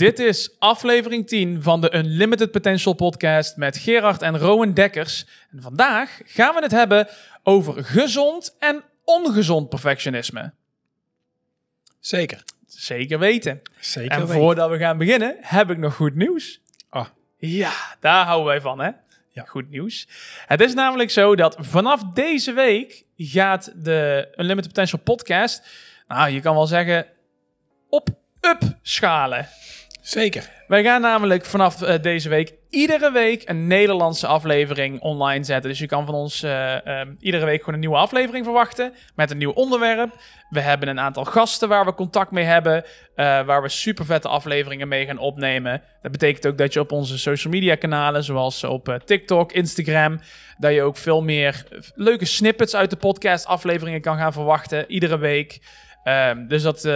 Dit is aflevering 10 van de Unlimited Potential podcast met Gerard en Rowan Dekkers. En vandaag gaan we het hebben over gezond en ongezond perfectionisme. Zeker. Zeker weten. Zeker en weten. voordat we gaan beginnen, heb ik nog goed nieuws. Ah. Ja, daar houden wij van, hè? Ja. Goed nieuws. Het is namelijk zo dat vanaf deze week gaat de Unlimited Potential podcast, nou, je kan wel zeggen, op schalen. Zeker. Wij gaan namelijk vanaf eh, deze week iedere week een Nederlandse aflevering online zetten. Dus je kan van ons eh, ehm, iedere week gewoon een nieuwe aflevering verwachten met een nieuw onderwerp. We hebben een aantal gasten waar we contact mee hebben, eh, waar we super vette afleveringen mee gaan opnemen. Dat betekent ook dat je op onze social media kanalen, zoals op TikTok, Instagram, dat je ook veel meer leuke snippets uit de podcast afleveringen kan gaan verwachten iedere week. Ehm, dus dat,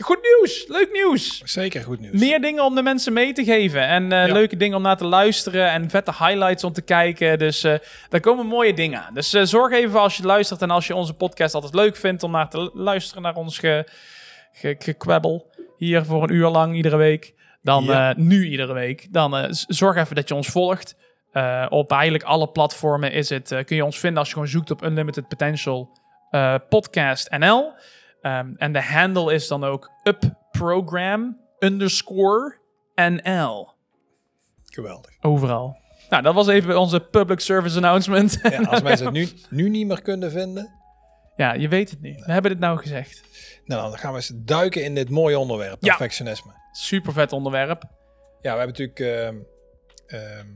goed nieuws, leuk nieuws. Zeker goed nieuws. Meer dingen om de mensen mee te geven. En eh, Ja. leuke dingen om naar te luisteren. En vette highlights om te kijken. Dus eh, daar komen mooie dingen aan. Dus eh, zorg even als je luistert. En als je onze podcast altijd leuk vindt. om naar te lu- luisteren naar ons ge, ge, gekwebbel. Hier voor een uur lang iedere week. Dan Ja. nu iedere week. Dan zorg even dat je ons volgt. Op eigenlijk alle platformen is het, kun je ons vinden als je gewoon zoekt op Unlimited Potential Podcast NL. Ehm, en de handle is dan ook upprogram underscore NL. Geweldig. Overal. Nou, dat was even onze public service announcement. Ja, als mensen het nu, nu niet meer kunnen vinden, ja, je weet het niet. We hebben het nou gezegd. nou, dan gaan we eens duiken in dit mooie onderwerp, Ja. perfectionisme. Super vet onderwerp. Ja, we hebben natuurlijk ehm, ehm,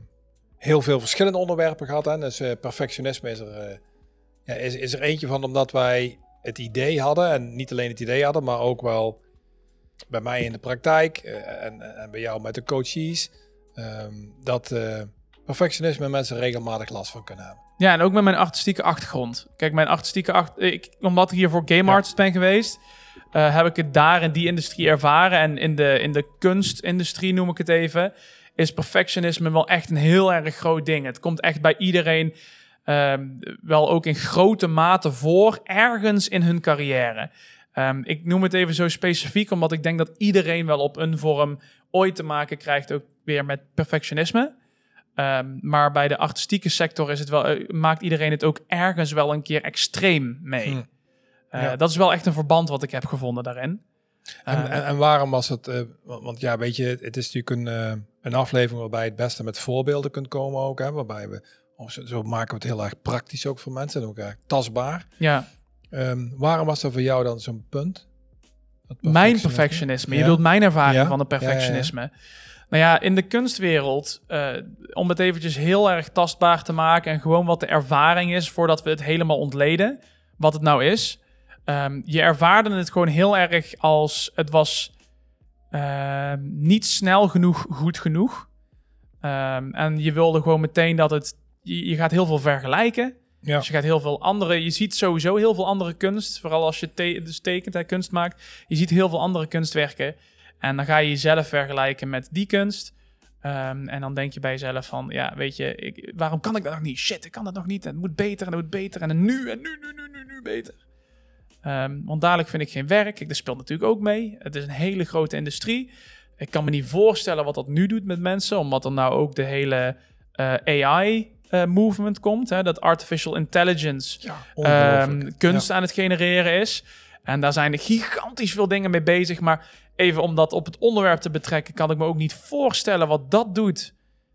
heel veel verschillende onderwerpen gehad. Hè? Dus eh, perfectionisme is er, eh, ja, is, is er eentje van, omdat wij het idee hadden, en niet alleen het idee hadden, maar ook wel bij mij in de praktijk eh, en, en bij jou met de coaches, ehm, dat eh, perfectionisme mensen regelmatig last van kunnen hebben. Ja, en ook met mijn artistieke achtergrond. Kijk, mijn artistieke achtergrond... Omdat ik hier voor game Ja. artist ben geweest... eh, heb ik het daar in die industrie ervaren. En in de, in de kunstindustrie, noem ik het even... is perfectionisme wel echt een heel erg groot ding. Het komt echt bij iedereen... ehm, wel ook in grote mate voor... ergens in hun carrière. Ehm, ik noem het even zo specifiek... omdat ik denk dat iedereen wel op een vorm... ooit te maken krijgt ook weer met perfectionisme... Ehm, maar bij de artistieke sector is het wel, eh, maakt iedereen het ook ergens wel een keer extreem mee. Hm. Eh, Ja. Dat is wel echt een verband wat ik heb gevonden daarin. En, en, en waarom was het? eh, want, ja, weet je, het is natuurlijk een, een aflevering waarbij je het beste met voorbeelden kunt komen ook. Hè, waarbij we, of zo, zo maken we het heel erg praktisch ook voor mensen en ook erg tastbaar. ja, Ehm, waarom was dat voor jou dan zo'n punt? Mijn perfectionisme. Je bedoelt mijn ervaring Ja. van het ja, perfectionisme. Nou ja, in de kunstwereld, eh, om het eventjes heel erg tastbaar te maken en gewoon wat de ervaring is voordat we het helemaal ontleden, wat het nou is. Ehm, je ervaarde het gewoon heel erg als het was ehm, niet snel genoeg, goed genoeg. En je wilde gewoon meteen dat het, je, je gaat heel veel vergelijken. Ja. Dus je gaat heel veel andere, je ziet sowieso heel veel andere kunst, vooral als je te, dus tekent en kunst maakt. Je ziet heel veel andere kunstwerken en dan ga je jezelf vergelijken met die kunst. Ehm, en dan denk je bij jezelf van, ja, weet je, ik, waarom kan ik dat nog niet? Shit, ik kan dat nog niet. En het moet beter en het moet beter en nu en nu, nu, nu, nu, nu beter. Ehm, want dadelijk vind ik geen werk. Kijk, dat speelt natuurlijk ook mee. Het is een hele grote industrie. Ik kan me niet voorstellen wat dat nu doet met mensen, omdat er nou ook de hele eh, AI-movement komt. Hè, dat artificial intelligence Ja, ehm, kunst aan het genereren is. En daar zijn gigantisch veel dingen mee bezig. Maar even om dat op het onderwerp te betrekken, kan ik me ook niet voorstellen wat dat doet.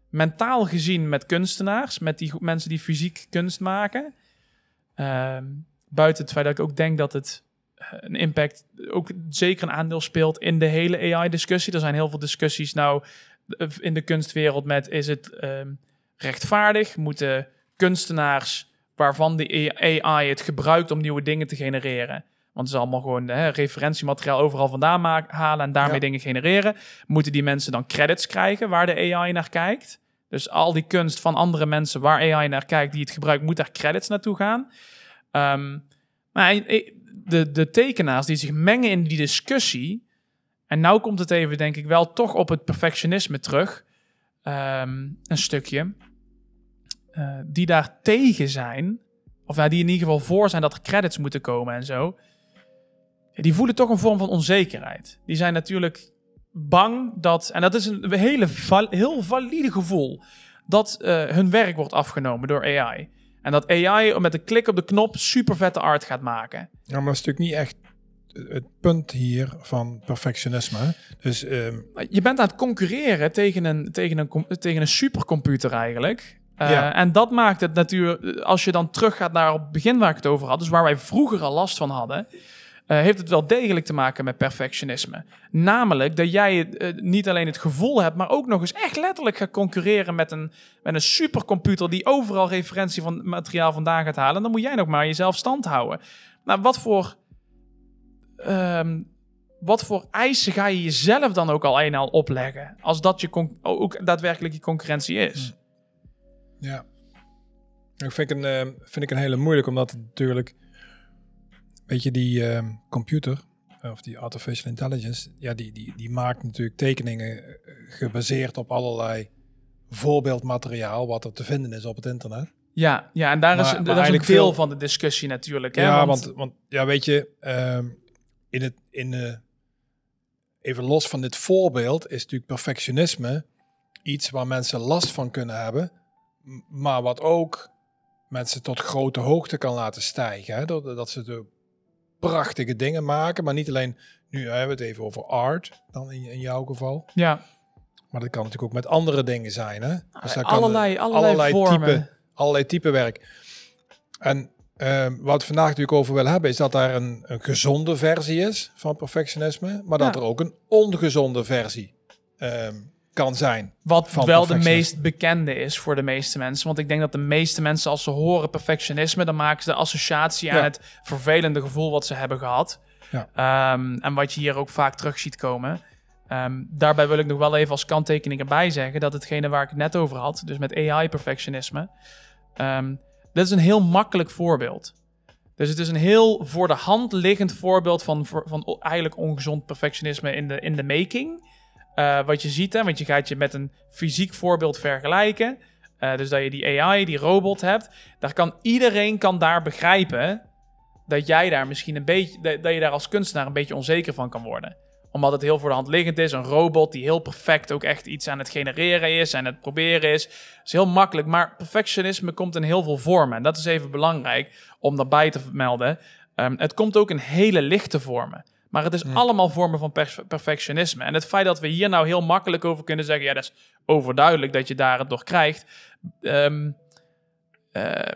Mentaal gezien met kunstenaars, met die mensen die fysiek kunst maken. Ehm, buiten het feit dat ik ook denk dat het eh, een impact, ook zeker een aandeel speelt in de hele AI-discussie. Er zijn heel veel discussies nou eh, in de kunstwereld met is het ehm, rechtvaardig? Moeten kunstenaars waarvan de AI het gebruikt om nieuwe dingen te genereren. Want is allemaal gewoon hè, referentiemateriaal overal vandaan halen en daarmee Ja. dingen genereren. Moeten die mensen dan credits krijgen waar de AI naar kijkt? Dus al die kunst van andere mensen waar AI naar kijkt, die het gebruikt, moet daar credits naartoe gaan. Ehm, maar de, de tekenaars die zich mengen in die discussie. En nou komt het even, denk ik, wel toch op het perfectionisme terug. Ehm, een stukje. Eh, die daar tegen zijn. Of ja, die in ieder geval voor zijn dat er credits moeten komen en zo. Die voelen toch een vorm van onzekerheid. Die zijn natuurlijk bang dat, en dat is een hele val- heel valide gevoel, dat eh, hun werk wordt afgenomen door AI. En dat AI met een klik op de knop super vette art gaat maken. Ja, maar dat is natuurlijk niet echt het punt hier van perfectionisme. Dus ehm, Je bent aan het concurreren tegen een, tegen een, tegen een supercomputer eigenlijk. Eh, Ja. En dat maakt het natuurlijk, als je dan teruggaat naar op het begin waar ik het over had, dus waar wij vroeger al last van hadden, eh, heeft het wel degelijk te maken met perfectionisme. Namelijk dat jij eh, niet alleen het gevoel hebt, maar ook nog eens echt letterlijk gaat concurreren met een, met een supercomputer die overal referentie van materiaal vandaan gaat halen. Dan moet jij nog maar jezelf stand houden. Nou, wat voor, ehm, wat voor eisen ga je jezelf dan ook al een en al opleggen? Als dat je ook daadwerkelijk je concurrentie is. Ja. Ik vind, ik een, ehm, vind ik een hele moeilijk, omdat natuurlijk, weet je, die ehm, computer, of die artificial intelligence, ja, die, die, die maakt natuurlijk tekeningen eh, gebaseerd op allerlei voorbeeldmateriaal wat er te vinden is op het internet. Ja, ja, en daar Maar- is, maar dat is een eigenlijk deel veel- van de discussie natuurlijk. Hè? Ja, want, want ja, weet je, ehm, in het, in even los van dit voorbeeld is natuurlijk perfectionisme iets waar mensen last van kunnen hebben, maar wat ook mensen tot grote hoogte kan laten stijgen. Hè? Dat, dat ze de prachtige dingen maken, maar niet alleen, nu hebben we het even over art, dan in, in jouw geval, ja, maar dat kan natuurlijk ook met andere dingen zijn. Hè? Dus daar kan allerlei, allerlei, vormen. type, allerlei type werk. En ehm, wat we vandaag natuurlijk over willen hebben, is dat daar een, een gezonde versie is van perfectionisme, maar dat Ja. er ook een ongezonde versie ehm, kan zijn. Wat wel de meest bekende is voor de meeste mensen. Want ik denk dat de meeste mensen, als ze horen perfectionisme, dan maken ze de associatie aan Ja. het vervelende gevoel wat ze hebben gehad. Ja. Ehm, en wat je hier ook vaak terug ziet komen. Ehm, daarbij wil ik nog wel even als kanttekening erbij zeggen dat hetgene waar ik het net over had, dus met AI-perfectionisme, ehm dit is een heel makkelijk voorbeeld. Dus het is een heel voor de hand liggend voorbeeld van, van eigenlijk ongezond perfectionisme in de, in de making. Eh, wat je ziet, hè, want je gaat je met een fysiek voorbeeld vergelijken. Eh, dus dat je die AI, die robot hebt. Daar kan iedereen kan daar begrijpen dat jij daar misschien een beetje, dat, je daar als kunstenaar een beetje onzeker van kan worden. Omdat het heel voor de hand liggend is. Een robot die heel perfect ook echt iets aan het genereren is en het proberen is. Dat is heel makkelijk. Maar perfectionisme komt in heel veel vormen. En dat is even belangrijk om daarbij te vermelden. Ehm, het komt ook in hele lichte vormen. Maar het is allemaal vormen van perf- perfectionisme. En het feit dat we hier nou heel makkelijk over kunnen zeggen... ja, dat is overduidelijk dat je daar het door krijgt. Ehm, eh,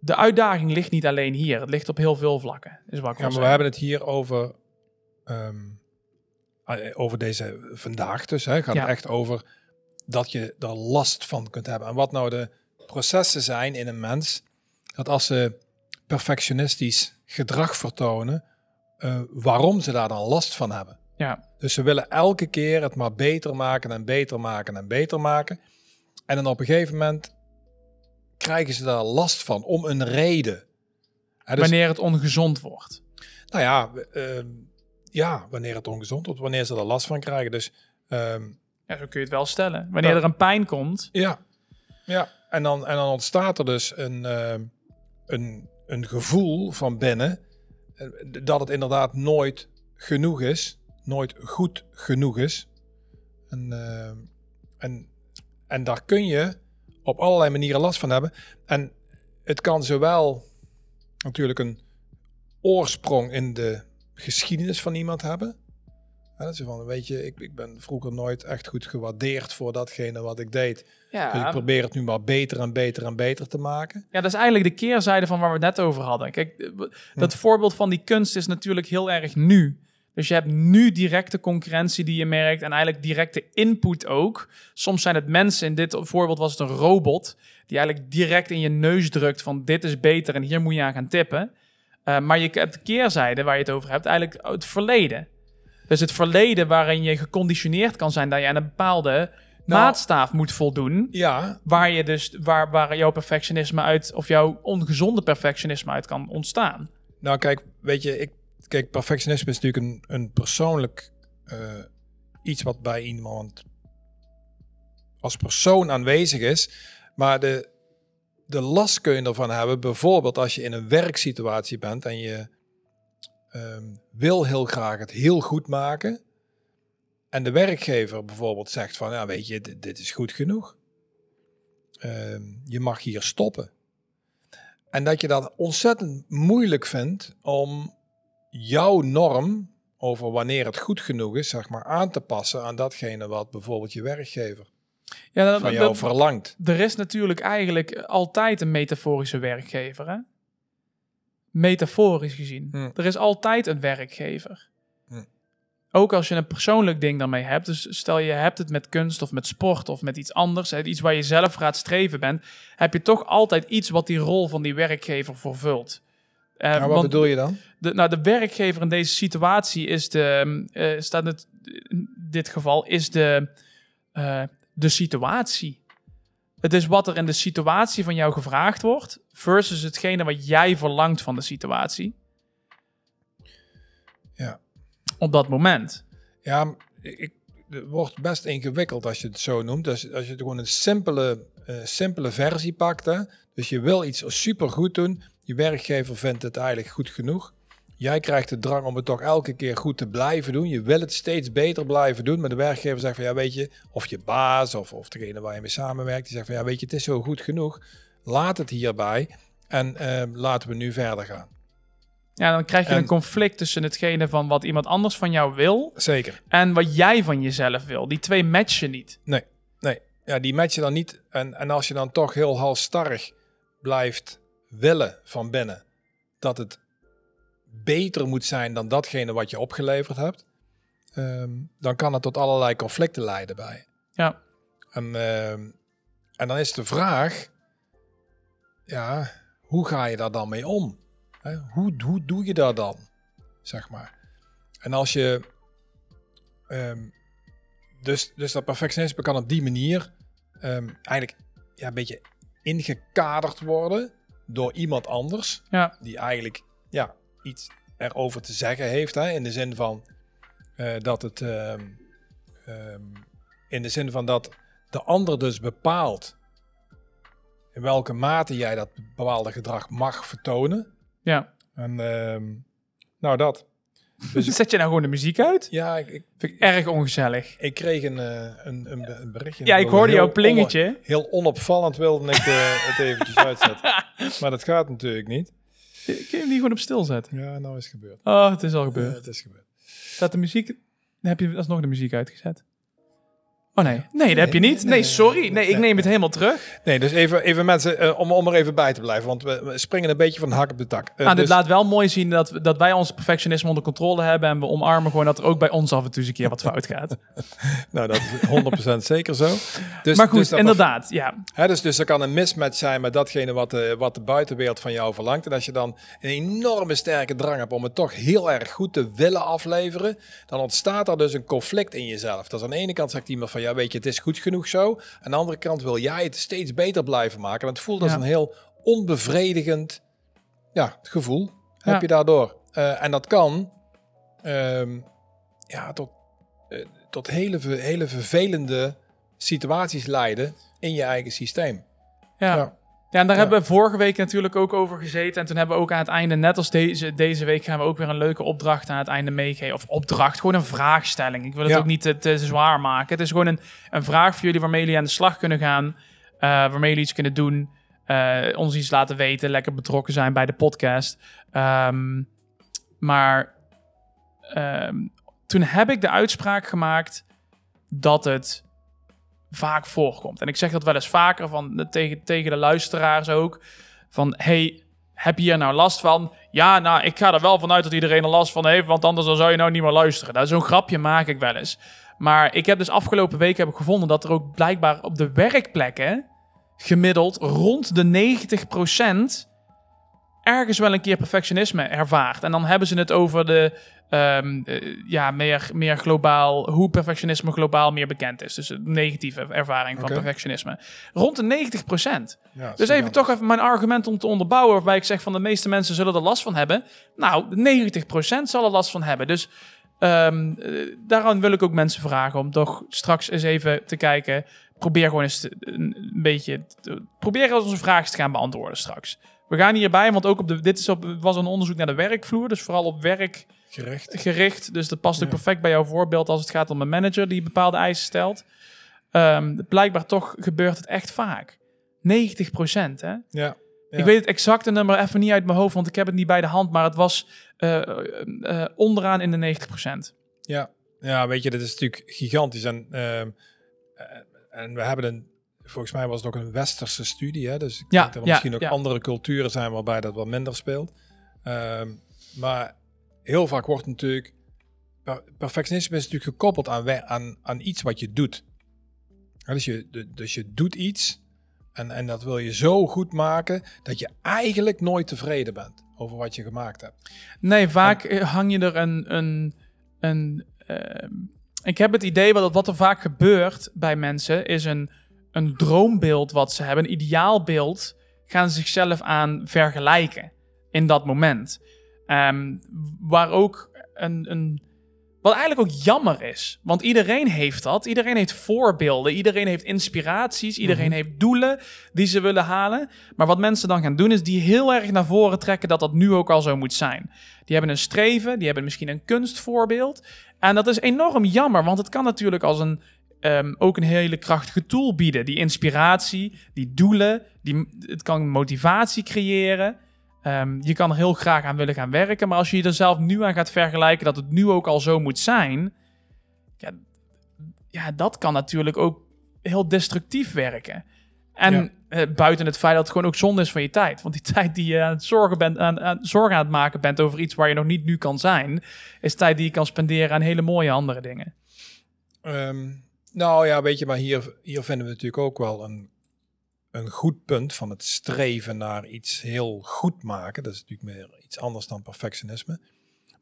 de uitdaging ligt niet alleen hier. Het ligt op heel veel vlakken. Is wat ik Ja, maar we hebben het hier over, ehm, eh, over deze vandaag dus. Hè, gaat Ja. het echt over dat je er last van kunt hebben. En wat nou de processen zijn in een mens, dat als ze perfectionistisch gedrag vertonen, eh, waarom ze daar dan last van hebben. Ja, Dus ze willen elke keer het maar beter maken en beter maken en beter maken. En dan op een gegeven moment krijgen ze daar last van om een reden. Dus- wanneer het ongezond wordt. nou ja, ehm, ja, wanneer het ongezond wordt, wanneer ze er last van krijgen. Dus ehm, Ja, zo kun je het wel stellen. Wanneer er een pijn komt... ja, ja. En, dan, en dan ontstaat er dus een, ehm, een, een gevoel van binnen dat het inderdaad nooit genoeg is, nooit goed genoeg is. En, ehm, en, en daar kun je op allerlei manieren last van hebben. En het kan zowel natuurlijk een oorsprong in de geschiedenis van iemand hebben. Ja, dat is van, weet je, ik, ik ben vroeger nooit echt goed gewaardeerd voor datgene wat ik deed. Dus ik Ja, probeer het nu maar beter en beter en beter te maken. ja, dat is eigenlijk de keerzijde van waar we het net over hadden. Kijk, eh, dat voorbeeld van die kunst is natuurlijk heel erg nu. Dus je hebt nu directe concurrentie die je merkt en eigenlijk directe input ook. Soms zijn het mensen, in dit voorbeeld was het een robot, die eigenlijk direct in je neus drukt van dit is beter en hier moet je aan gaan tippen. Eh, maar je hebt de keerzijde waar je het over hebt, eigenlijk het verleden. Dus het verleden waarin je geconditioneerd kan zijn dat je aan een bepaalde Nou- maatstaaf moet voldoen. Ja, Waar je dus waar, waar jouw perfectionisme uit, of jouw ongezonde perfectionisme uit kan ontstaan. nou kijk, weet je, ik, kijk, perfectionisme is natuurlijk een, een persoonlijk eh, iets wat bij iemand als persoon aanwezig is. Maar de, de last kun je ervan hebben, bijvoorbeeld als je in een werksituatie bent en je ehm, wil heel graag het heel goed maken. en de werkgever bijvoorbeeld zegt van, ja weet je, dit, dit is goed genoeg. Ehm, je mag hier stoppen. En dat je dat ontzettend moeilijk vindt om jouw norm over wanneer het goed genoeg is, zeg maar, aan te passen aan datgene wat bijvoorbeeld je werkgever Ja, dat, van jou dat- verlangt. er is natuurlijk eigenlijk altijd een metaforische werkgever. Hè? Metaforisch gezien. Hm. Er is altijd een werkgever. Hm. Ook als je een persoonlijk ding daarmee hebt. Dus stel je hebt het met kunst of met sport of met iets anders. Iets waar je zelf voor aan het streven bent. Heb je toch altijd iets wat die rol van die werkgever vervult. Maar wat want bedoel je dan? de, nou, de werkgever in deze situatie is de, eh, staat het, in dit geval, is de, eh, de situatie. Het is wat er in de situatie van jou gevraagd wordt, versus hetgene wat jij verlangt van de situatie. Ja. Op dat moment. Ja, ik, het wordt best ingewikkeld als je het zo noemt. Dus als je het gewoon een simpele, eh, simpele versie pakt. Hè? Dus je wil iets super goed doen. Je werkgever vindt het eigenlijk goed genoeg. Jij krijgt de drang om het toch elke keer goed te blijven doen. Je wil het steeds beter blijven doen. Maar de werkgever zegt van ja, weet je, of je baas of, of degene waar je mee samenwerkt, die zegt van ja, weet je, het is zo goed genoeg. Laat het hierbij en eh, laten we nu verder gaan. Ja, dan krijg je En- een conflict tussen hetgene van wat iemand anders van jou wil Zeker. en wat jij van jezelf wil. Die twee matchen niet. Nee, nee. Ja, die match je dan niet. En, en als je dan toch heel halstarrig blijft willen van binnen dat het beter moet zijn dan datgene wat je opgeleverd hebt, ehm, dan kan het tot allerlei conflicten leiden bij. Ja. En, ehm, en dan is de vraag, ja, hoe ga je daar dan mee om? Hè, hoe, hoe doe je dat dan? Zeg maar. En als je, ehm, dus, dus dat perfectionisme kan op die manier eigenlijk ja, een beetje ingekaderd worden door iemand anders Ja, die eigenlijk ja, iets erover te zeggen heeft. Hè, in de zin van eh, dat het ehm, ehm, in de zin van dat de ander dus bepaalt in welke mate jij dat bepaalde gedrag mag vertonen. ja. En ehm, nou dat. Dus Zet je nou gewoon de muziek uit? ja, ik, ik, Vind ik erg ongezellig. ik kreeg een, eh, een, een, een berichtje. Ja, ik hoorde jouw plingetje. heel onopvallend wilde ik eh, het eventjes uitzetten. Maar dat gaat natuurlijk niet. Kun je hem niet gewoon op stil zetten? Ja, nou is het gebeurd. Oh, het is al Ja, gebeurd. het is gebeurd. Staat de muziek... Dan heb je alsnog de muziek uitgezet. Oh nee. Nee, dat heb je niet. nee, sorry. nee, ik nee, neem het helemaal terug. Nee, dus even, even mensen, eh, om, om er even bij te blijven, want we, springen een beetje van de hak op de tak. Eh, Nou, dit dus- laat wel mooi zien dat, we- dat wij ons perfectionisme onder controle hebben. En we omarmen gewoon dat er ook bij ons af en toe eens een keer wat fout gaat. Nou, dat is 100% zeker zo. Dus, maar goed, dus dat- inderdaad. Ja, Hè, dus, dus er kan een mismatch zijn met datgene wat de, wat de buitenwereld van jou verlangt. En als je dan een enorme sterke drang hebt om het toch heel erg goed te willen afleveren, dan ontstaat er dus een conflict in jezelf. Dus aan de ene kant zegt iemand van, ja weet je, het is goed genoeg zo. Aan de andere kant wil jij het steeds beter blijven maken. En het voelt als Ja. een heel onbevredigend ja, gevoel, Ja. heb je daardoor. Eh, en dat kan ehm, ja, tot, eh, tot hele, hele vervelende situaties leiden in je eigen systeem. ja. Ja. Ja, en daar Ja. hebben we vorige week natuurlijk ook over gezeten. En toen hebben we ook aan het einde, net als deze, deze week, gaan we ook weer een leuke opdracht aan het einde meegeven. Of opdracht, gewoon een vraagstelling. Ik wil het Ja. ook niet te, te zwaar maken. Het is gewoon een, een vraag voor jullie waarmee jullie aan de slag kunnen gaan. eh, waarmee jullie iets kunnen doen. eh, ons iets laten weten. Lekker betrokken zijn bij de podcast. Ehm, maar ehm, toen heb ik de uitspraak gemaakt dat het vaak voorkomt. En ik zeg dat wel eens vaker van, tegen, tegen de luisteraars ook. Van, hey, heb je hier nou last van? Ja, nou, ik ga er wel vanuit dat iedereen er last van heeft, want anders dan zou je nou niet meer luisteren. Nou, zo'n grapje maak ik wel eens. Maar ik heb dus afgelopen week heb ik gevonden dat er ook blijkbaar op de werkplekken gemiddeld rond de 90% ergens wel een keer perfectionisme ervaart. En dan hebben ze het over de ehm, eh, ja, meer, meer globaal, hoe perfectionisme globaal meer bekend is. Dus de negatieve ervaring van perfectionisme. Rond de 90%. Ja, Dus even toch even mijn argument om te onderbouwen, waarbij ik zeg van de meeste mensen zullen er last van hebben. Nou, 90% zal er last van hebben. Dus daaraan wil ik ook mensen vragen om toch straks eens even te kijken. Probeer gewoon eens te- een, een beetje, te- probeer eens onze vragen te gaan beantwoorden straks. We gaan hierbij, want ook op de, dit is op, was een onderzoek naar de werkvloer, dus vooral op werk Gericht. gericht. Dus dat past ook Ja. perfect bij jouw voorbeeld als het gaat om een manager die bepaalde eisen stelt. Ehm, blijkbaar toch gebeurt het echt vaak. 90 procent, hè? Ja. Ja. Ik weet het exacte nummer even niet uit mijn hoofd, want ik heb het niet bij de hand. Maar het was eh, eh, eh, onderaan in de 90 procent. Ja. ja, weet je, dit is natuurlijk gigantisch. En, ehm, eh, en we hebben een, volgens mij was het ook een westerse studie. Hè? Dus ik Ja, denk dat er ja, misschien ook ja. andere culturen zijn waarbij dat wat minder speelt. Ehm, maar heel vaak wordt natuurlijk, per- perfectionisme is natuurlijk gekoppeld aan, aan, aan iets wat je doet. Dus, je, dus je doet iets en, en dat wil je zo goed maken dat je eigenlijk nooit tevreden bent over wat je gemaakt hebt. Nee, vaak hang je er een. een, een ehm, ik heb het idee wat, wat er vaak gebeurt bij mensen is een, een droombeeld wat ze hebben, een ideaalbeeld, gaan ze zichzelf aan vergelijken in dat moment. Ehm, waar ook een, een. Wat eigenlijk ook jammer is. Want iedereen heeft dat. Iedereen heeft voorbeelden. Iedereen heeft inspiraties. Iedereen Mhm. heeft doelen die ze willen halen. Maar wat mensen dan gaan doen, is die heel erg naar voren trekken dat dat nu ook al zo moet zijn. Die hebben een streven, die hebben misschien een kunstvoorbeeld. En dat is enorm jammer, want het kan natuurlijk als een, ehm, ook een hele krachtige tool bieden. Die inspiratie, die doelen, die, het kan motivatie creëren. Ehm, je kan er heel graag aan willen gaan werken, maar als je je er zelf nu aan gaat vergelijken dat het nu ook al zo moet zijn, ja, ja dat kan natuurlijk ook heel destructief werken. En Ja. eh, buiten het feit dat het gewoon ook zonde is van je tijd. Want die tijd die je aan het zorgen, bent, aan, aan, zorgen aan het maken bent over iets waar je nog niet nu kan zijn, is tijd die je kan spenderen aan hele mooie andere dingen. Ehm, nou ja, weet je, maar hier, hier vinden we natuurlijk ook wel een, een goed punt van het streven naar iets heel goed maken. Dat is natuurlijk meer iets anders dan perfectionisme.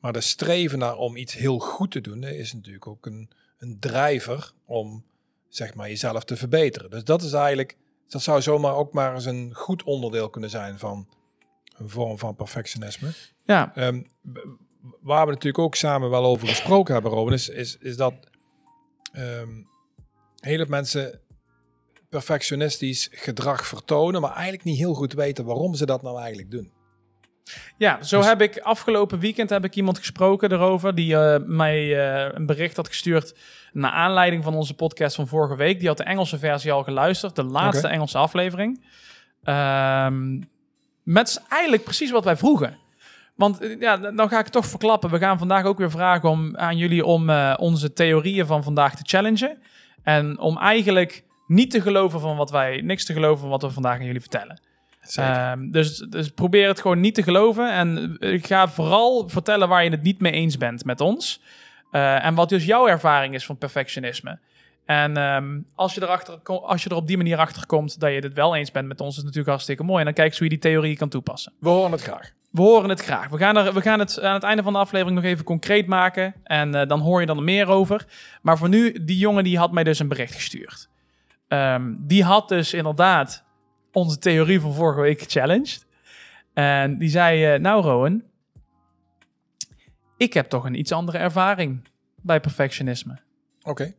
Maar de streven naar om iets heel goed te doen, is natuurlijk ook een, een drijver om zeg maar jezelf te verbeteren. Dus dat is eigenlijk, dat zou zomaar ook maar eens een goed onderdeel kunnen zijn van een vorm van perfectionisme. Ja, Ehm, waar we natuurlijk ook samen wel over gesproken hebben, Robin, is, is, is dat ehm hele mensen perfectionistisch gedrag vertonen, maar eigenlijk niet heel goed weten waarom ze dat nou eigenlijk doen. Ja, zo Dus- heb ik afgelopen weekend heb ik iemand gesproken erover die eh, mij eh, een bericht had gestuurd naar aanleiding van onze podcast van vorige week. Die had de Engelse versie al geluisterd, de laatste. Engelse aflevering. Ehm, met eigenlijk precies wat wij vroegen. Want eh, ja, dan ga ik het toch verklappen. We gaan vandaag ook weer vragen om, aan jullie om onze theorieën van vandaag te challengen. En om eigenlijk niet te geloven van wat wij, niks te geloven van wat we vandaag aan jullie vertellen. Ehm, dus, dus probeer het gewoon niet te geloven. En eh, ik ga vooral vertellen waar je het niet mee eens bent met ons. Eh, en wat dus jouw ervaring is van perfectionisme. En ehm, als, je erachter, als je er op die manier achter komt dat je het wel eens bent met ons, is natuurlijk hartstikke mooi. En dan kijk je hoe je die theorie kan toepassen. we horen het graag. We horen het graag. We gaan, er, we gaan het aan het einde van de aflevering nog even concreet maken. En eh, dan hoor je dan er meer over. Maar voor nu, die jongen die had mij dus een bericht gestuurd. Ehm, die had dus inderdaad onze theorie van vorige week gechallenged. En die zei, eh, nou Rowan, ik heb toch een iets andere ervaring bij perfectionisme. Oké.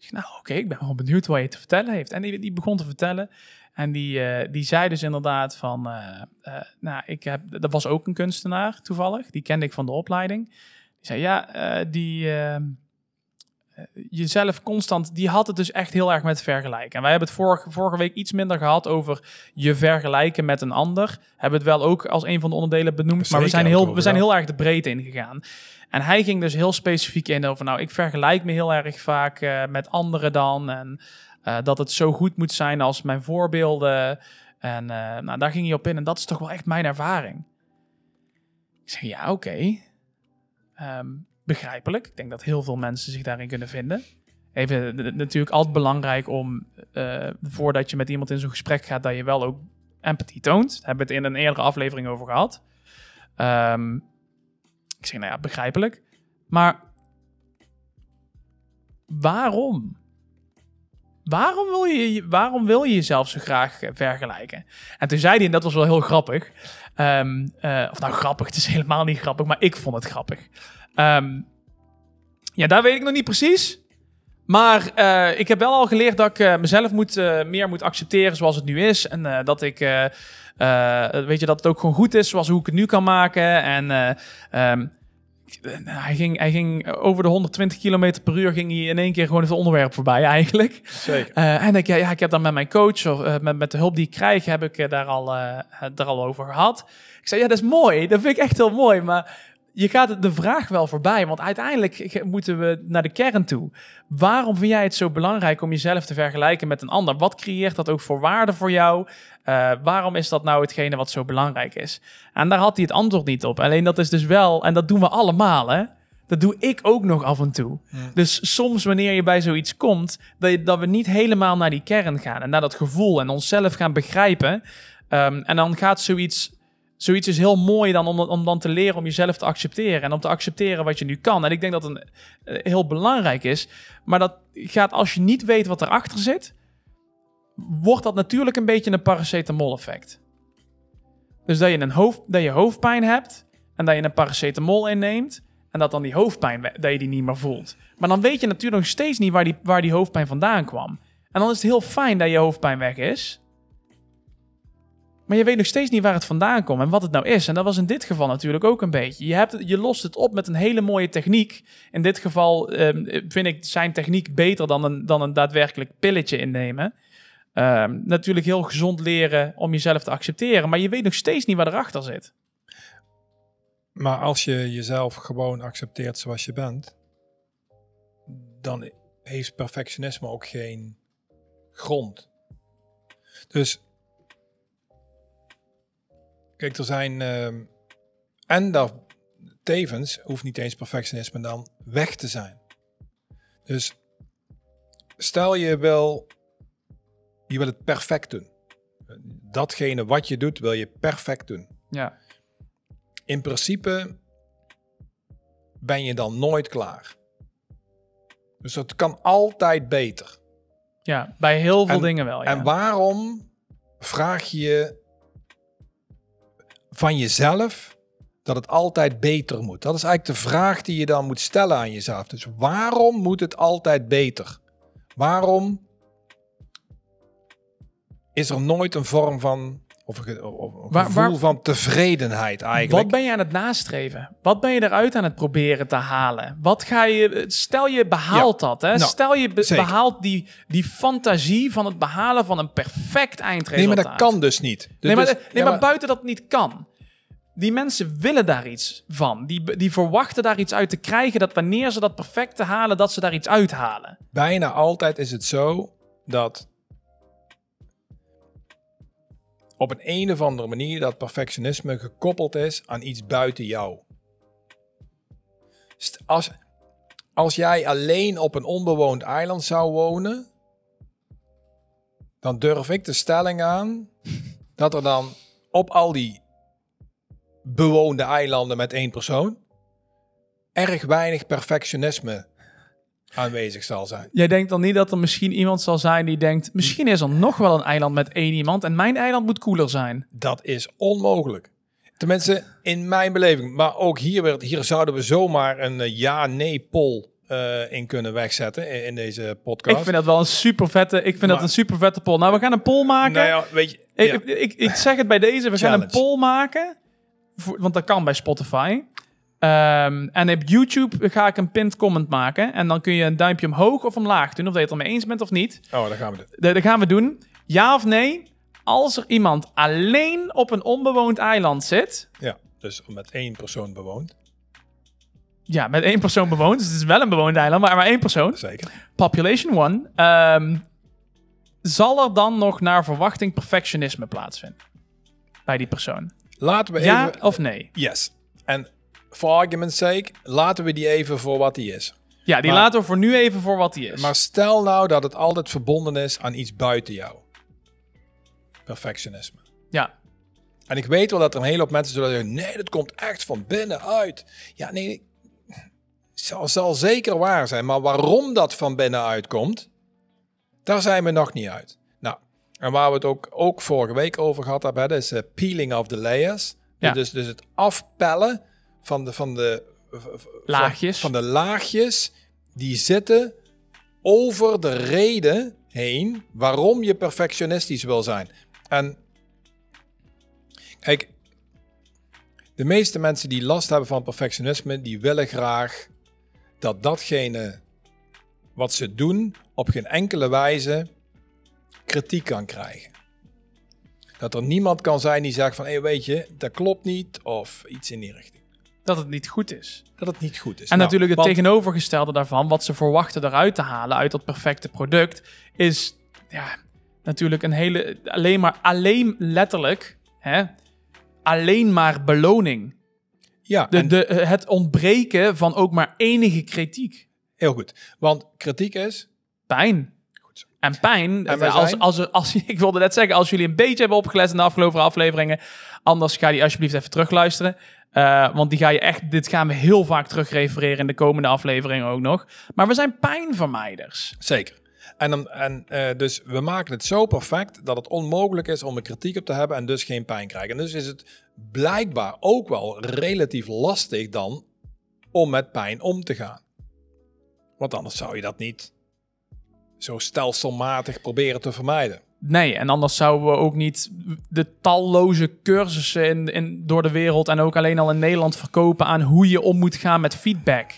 Ik nou oké, ik ben wel benieuwd wat je te vertellen heeft. En die, die begon te vertellen. En die, eh, die zei dus inderdaad van... eh, eh, nou, ik heb... Dat was ook een kunstenaar toevallig. Die kende ik van de opleiding. Die zei, ja, die... eh, eh, jezelf constant... Die had het dus echt heel erg met vergelijken. En wij hebben het vorige, vorige week iets minder gehad over je vergelijken met een ander. Hebben het wel ook als een van de onderdelen benoemd. maar we zijn, heel, we zijn heel erg de breedte ingegaan. En hij ging dus heel specifiek in over, nou, ik vergelijk me heel erg vaak eh, met anderen dan. En eh, dat het zo goed moet zijn als mijn voorbeelden. En eh, nou, daar ging hij op in. En dat is toch wel echt mijn ervaring. Ik zeg, ja, oké. Ehm, begrijpelijk. Ik denk dat heel veel mensen zich daarin kunnen vinden. Even natuurlijk altijd belangrijk om, voordat je met iemand in zo'n gesprek gaat, dat je wel ook empathie toont. Daar hebben we het in een eerdere aflevering over gehad. Ehm, ik zeg, nou ja, begrijpelijk. Maar waarom? Waarom wil, je, waarom wil je jezelf zo graag eh, vergelijken? En toen zei hij, en dat was wel heel grappig. ehm, eh, of nou, grappig, het is helemaal niet grappig, maar ik vond het grappig. Ehm, ja, daar weet ik nog niet precies. Maar eh, ik heb wel al geleerd dat ik eh, mezelf moet, eh, meer moet accepteren zoals het nu is. En dat ik, weet je, dat het ook gewoon goed is zoals hoe ik het nu kan maken. En eh, ehm, hij, ging, hij ging over de 120 km per uur ging hij in één keer gewoon het onderwerp voorbij eigenlijk. Zeker. En ik, ja, ja, ik heb dan met mijn coach of met, met de hulp die ik krijg, heb ik daar, al, daar al over gehad. Ik zei, ja, dat is mooi. Dat vind ik echt heel mooi. Maar je gaat de vraag wel voorbij. Want uiteindelijk moeten we naar de kern toe. Waarom vind jij het zo belangrijk om jezelf te vergelijken met een ander? Wat creëert dat ook voor waarde voor jou? Uh, waarom is dat nou hetgene wat zo belangrijk is? En daar had hij het antwoord niet op. Alleen dat is dus wel, en dat doen we allemaal, hè? Dat doe ik ook nog af en toe. Ja. Dus soms wanneer je bij zoiets komt, dat, je, dat we niet helemaal naar die kern gaan en naar dat gevoel en onszelf gaan begrijpen. Um, en dan gaat zoiets zoiets is heel mooi dan om, om dan te leren om jezelf te accepteren en om te accepteren wat je nu kan. En ik denk dat het uh, heel belangrijk is. Maar dat gaat als je niet weet wat erachter zit, wordt dat natuurlijk een beetje een paracetamol effect. Dus dat je, een hoofd, dat je hoofdpijn hebt en dat je een paracetamol inneemt en dat dan die hoofdpijn, dat je die niet meer voelt. Maar dan weet je natuurlijk nog steeds niet waar die, waar die hoofdpijn vandaan kwam. En dan is het heel fijn dat je hoofdpijn weg is. Maar je weet nog steeds niet waar het vandaan komt en wat het nou is. En dat was in dit geval natuurlijk ook een beetje. Je, hebt, je lost het op met een hele mooie techniek. In dit geval um, vind ik zijn techniek beter dan een, dan een daadwerkelijk pilletje innemen. Um, natuurlijk heel gezond leren om jezelf te accepteren. Maar je weet nog steeds niet waar erachter zit. Maar als je jezelf gewoon accepteert zoals je bent, dan heeft perfectionisme ook geen grond. Dus Kijk, er zijn. Uh, en dat tevens hoeft niet eens perfectionisme dan weg te zijn. Dus stel je wil. Je wil het perfect doen. Datgene wat je doet, wil je perfect doen. Ja. In principe ben je dan nooit klaar. Dus het kan altijd beter. Ja, bij heel veel en, dingen wel. Ja. En waarom vraag je van jezelf dat het altijd beter moet? Dat is eigenlijk de vraag die je dan moet stellen aan jezelf. Dus waarom moet het altijd beter? Waarom is er nooit een vorm van of een, of een waar, gevoel waar, van tevredenheid eigenlijk. Wat ben je aan het nastreven? Wat ben je eruit aan het proberen te halen? Wat ga je, stel je behaalt ja. dat, hè? Nou, stel je be, behaalt die, die fantasie van het behalen van een perfect eindresultaat. Nee, maar dat kan dus niet. Dus, nee, maar, nee, ja, maar, maar buiten dat niet kan. Die mensen willen daar iets van. Die, die verwachten daar iets uit te krijgen. Dat wanneer ze dat perfecte halen, dat ze daar iets uithalen. Bijna altijd is het zo dat op een, een of andere manier dat perfectionisme gekoppeld is aan iets buiten jou. Als, als jij alleen op een onbewoond eiland zou wonen, dan durf ik de stelling aan dat er dan op al die bewoonde eilanden met één persoon erg weinig perfectionisme aanwezig zal zijn. Jij denkt dan niet dat er misschien iemand zal zijn die denkt... misschien is er nog wel een eiland met één iemand... en mijn eiland moet cooler zijn. Dat is onmogelijk. Tenminste, in mijn beleving. Maar ook hier, werd, hier zouden we zomaar een uh, ja-nee-poll uh, in kunnen wegzetten in, in, deze podcast. Ik vind dat wel een super vette. Ik vind maar, dat een super vette poll. Nou, we gaan een poll maken. Nou ja, weet je, ja. ik, ik, ik, zeg het bij deze. We Challenge. gaan een poll maken. Voor, want dat kan bij Spotify. Um, en op YouTube ga ik een pinned comment maken. En dan kun je een duimpje omhoog of omlaag doen. Of dat je het ermee eens bent of niet. Oh, dat gaan we doen. Dat, dat gaan we doen. Ja of nee? Als er iemand alleen op een onbewoond eiland zit. Ja, dus met één persoon bewoond. Ja, met één persoon bewoond. Dus het is wel een bewoond eiland, maar maar één persoon. Zeker. Population one. Um, zal er dan nog naar verwachting perfectionisme plaatsvinden? Bij die persoon. Laten we ja even... of nee? Yes. En for argument's sake, laten we die even voor wat die is. Ja, die Maar- laten we voor nu even voor wat die is. Maar stel nou dat het altijd verbonden is aan iets buiten jou. Perfectionisme. ja, En ik weet wel dat er een hele hoop mensen zullen zeggen: nee, dat komt echt van binnenuit. Ja, nee, zal, zal zeker waar zijn. Maar waarom dat van binnenuit komt, daar zijn we nog niet uit. Nou, en waar we het ook, ook vorige week over gehad hebben, is eh, peeling of the layers. Ja. Dus, dus het afpellen van de, van de Laagjes. Van, van de laagjes die zitten over de reden heen waarom je perfectionistisch wil zijn. En kijk, De meeste mensen die last hebben van perfectionisme, die willen graag dat datgene wat ze doen op geen enkele wijze kritiek kan krijgen. Dat er niemand kan zijn die zegt van, hé weet je, dat klopt niet of iets in die richting. Dat het niet goed is. Dat het niet goed is. En Nou, natuurlijk het want- tegenovergestelde daarvan, wat ze verwachten eruit te halen uit dat perfecte product, is ja, natuurlijk een hele, alleen maar, alleen letterlijk, hè, alleen maar beloning. Ja, De, en- de, het ontbreken van ook maar enige kritiek. heel goed. Want kritiek is... Pijn. Goed zo. En pijn, En als, zijn- als, als, als, ik wilde net zeggen, als jullie een beetje hebben opgelet in de afgelopen afleveringen, anders ga die alsjeblieft even terugluisteren. Eh, want die ga je echt, dit gaan we heel vaak terug refereren in de komende afleveringen ook nog. Maar we zijn pijnvermijders. Zeker. En, dan, en eh, dus we maken het zo perfect dat het onmogelijk is om er kritiek op te hebben en dus geen pijn krijgen. En dus is het blijkbaar ook wel relatief lastig dan om met pijn om te gaan. Want anders zou je dat niet zo stelselmatig proberen te vermijden. Nee, en anders zouden we ook niet de talloze cursussen in, in, door de wereld en ook alleen al in Nederland verkopen aan hoe je om moet gaan met feedback.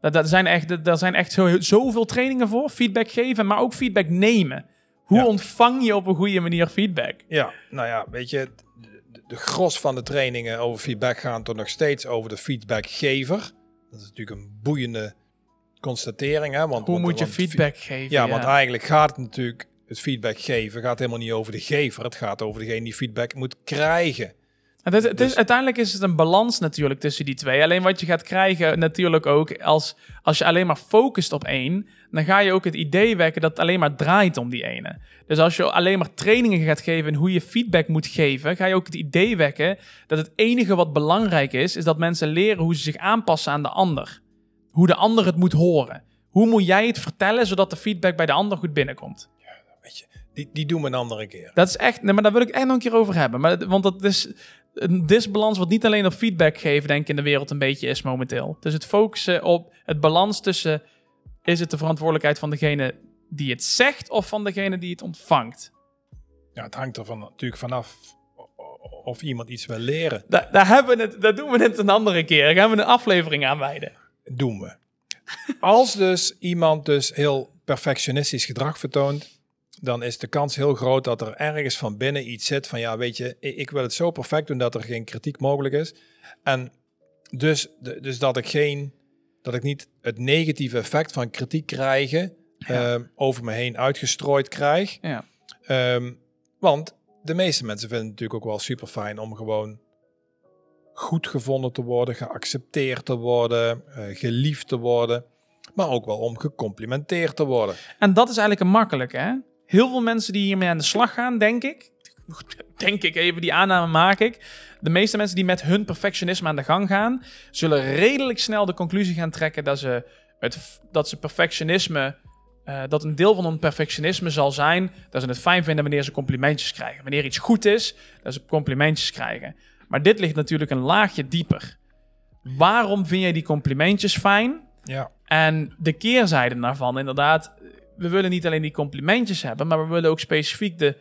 Dat, dat zijn echt, daar zijn echt zo, zoveel trainingen voor. Feedback geven, maar ook feedback nemen. Hoe Ja. ontvang je op een goede manier feedback? Ja, nou ja, weet je, de, de gros van de trainingen over feedback gaan toch nog steeds over de feedbackgever. Dat is natuurlijk een boeiende constatering. Hè? Want, Hoe want- moet je want feedback geven? Ja, want eigenlijk gaat het natuurlijk, het feedback geven gaat helemaal niet over de gever. Het gaat over degene die feedback moet krijgen. Het is, het is, Dus- uiteindelijk is het een balans natuurlijk tussen die twee. Alleen wat je gaat krijgen natuurlijk ook, als, als je alleen maar focust op één, dan ga je ook het idee wekken dat het alleen maar draait om die ene. Dus als je alleen maar trainingen gaat geven hoe je feedback moet geven, ga je ook het idee wekken dat het enige wat belangrijk is, is dat mensen leren hoe ze zich aanpassen aan de ander. Hoe de ander het moet horen. Hoe moet jij het vertellen zodat de feedback bij de ander goed binnenkomt? Die, die doen we een andere keer. Dat is echt, nee, maar daar wil ik echt nog een keer over hebben. Maar, want dat is een disbalans wat niet alleen op feedback geven, denk ik, in de wereld een beetje is momenteel. Dus het focussen op het balans tussen, is het de verantwoordelijkheid van degene die het zegt of van degene die het ontvangt? Ja, het hangt er van, natuurlijk vanaf of iemand iets wil leren. Daar, daar, hebben we het, daar doen we het een andere keer. Daar gaan we een aflevering aan wijden. Doen we. Als dus iemand dus heel perfectionistisch gedrag vertoont, dan is de kans heel groot dat er ergens van binnen iets zit van ja, weet je, ik, wil het zo perfect doen dat er geen kritiek mogelijk is. En dus, dus dat ik geen, dat ik niet het negatieve effect van kritiek krijgen ehm, over me heen uitgestrooid krijg. Ja. Ehm, want de meeste mensen vinden het natuurlijk ook wel super fijn om gewoon goed gevonden te worden, geaccepteerd te worden, eh, geliefd te worden, maar ook wel om gecomplimenteerd te worden. En dat is eigenlijk een makkelijk, hè? Heel veel mensen die hiermee aan de slag gaan, denk ik. Denk ik even, die aanname maak ik. De meeste mensen die met hun perfectionisme aan de gang gaan, zullen redelijk snel de conclusie gaan trekken dat ze, het, dat ze perfectionisme. eh, dat een deel van hun perfectionisme zal zijn dat ze het fijn vinden wanneer ze complimentjes krijgen. Wanneer iets goed is, dat ze complimentjes krijgen. Maar dit ligt natuurlijk een laagje dieper. Waarom vind jij die complimentjes fijn? Ja, En de keerzijde daarvan, inderdaad, we willen niet alleen die complimentjes hebben, maar we willen ook specifiek de,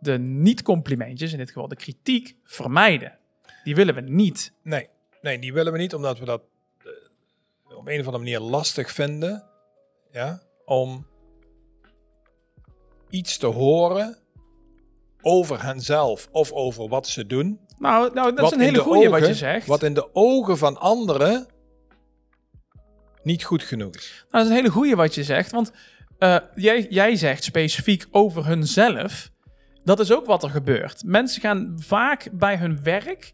de niet-complimentjes, in dit geval de kritiek, vermijden. Die willen we niet. nee, nee, die willen we niet omdat we dat eh, op een of andere manier lastig vinden, ja, om iets te horen over henzelf of over wat ze doen. Nou, nou dat is een hele de goeie wat je zegt. Wat in de ogen van anderen niet goed genoeg is. Nou, dat is een hele goeie wat je zegt, want eh, jij, jij zegt specifiek over hunzelf. Dat is ook wat er gebeurt. Mensen gaan vaak bij hun werk,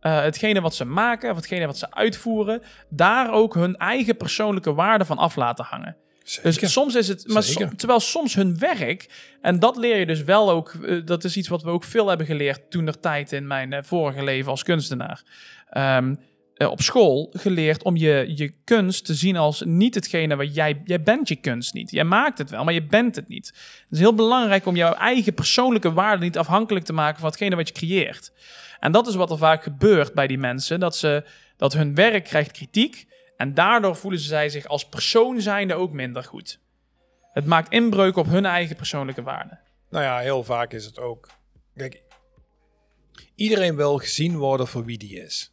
eh, hetgene wat ze maken, of hetgene wat ze uitvoeren, daar ook hun eigen persoonlijke waarde van af laten hangen. Zeker. Dus soms is het, maar som- terwijl soms hun werk, en dat leer je dus wel ook, eh, dat is iets wat we ook veel hebben geleerd toen er tijd in mijn vorige leven als kunstenaar. Ehm, eh, op school geleerd om je, je kunst te zien als niet hetgene wat jij, jij bent je kunst niet. Jij maakt het wel, maar je bent het niet. Het is heel belangrijk om jouw eigen persoonlijke waarde niet afhankelijk te maken van hetgene wat je creëert. En dat is wat er vaak gebeurt bij die mensen, dat, ze, dat hun werk krijgt kritiek en daardoor voelen zij zich als persoon zijnde ook minder goed. Het maakt inbreuk op hun eigen persoonlijke waarde. Nou ja, heel vaak is het ook. Kijk, iedereen wil gezien worden voor wie die is.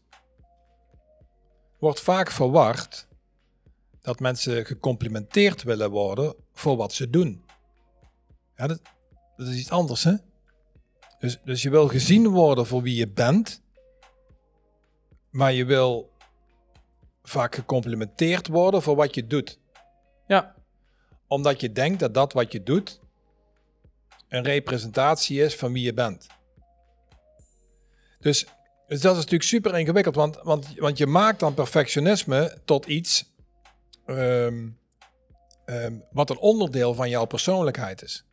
Wordt vaak verward dat mensen gecomplimenteerd willen worden voor wat ze doen. Ja, dat, dat is iets anders, hè? Dus, dus je wil gezien worden voor wie je bent, maar je wil vaak gecomplimenteerd worden voor wat je doet. Ja, Omdat je denkt dat dat wat je doet een representatie is van wie je bent. Dus, dus dat is natuurlijk super ingewikkeld, want, want, want je maakt dan perfectionisme tot iets ehm, ehm, wat een onderdeel van jouw persoonlijkheid is.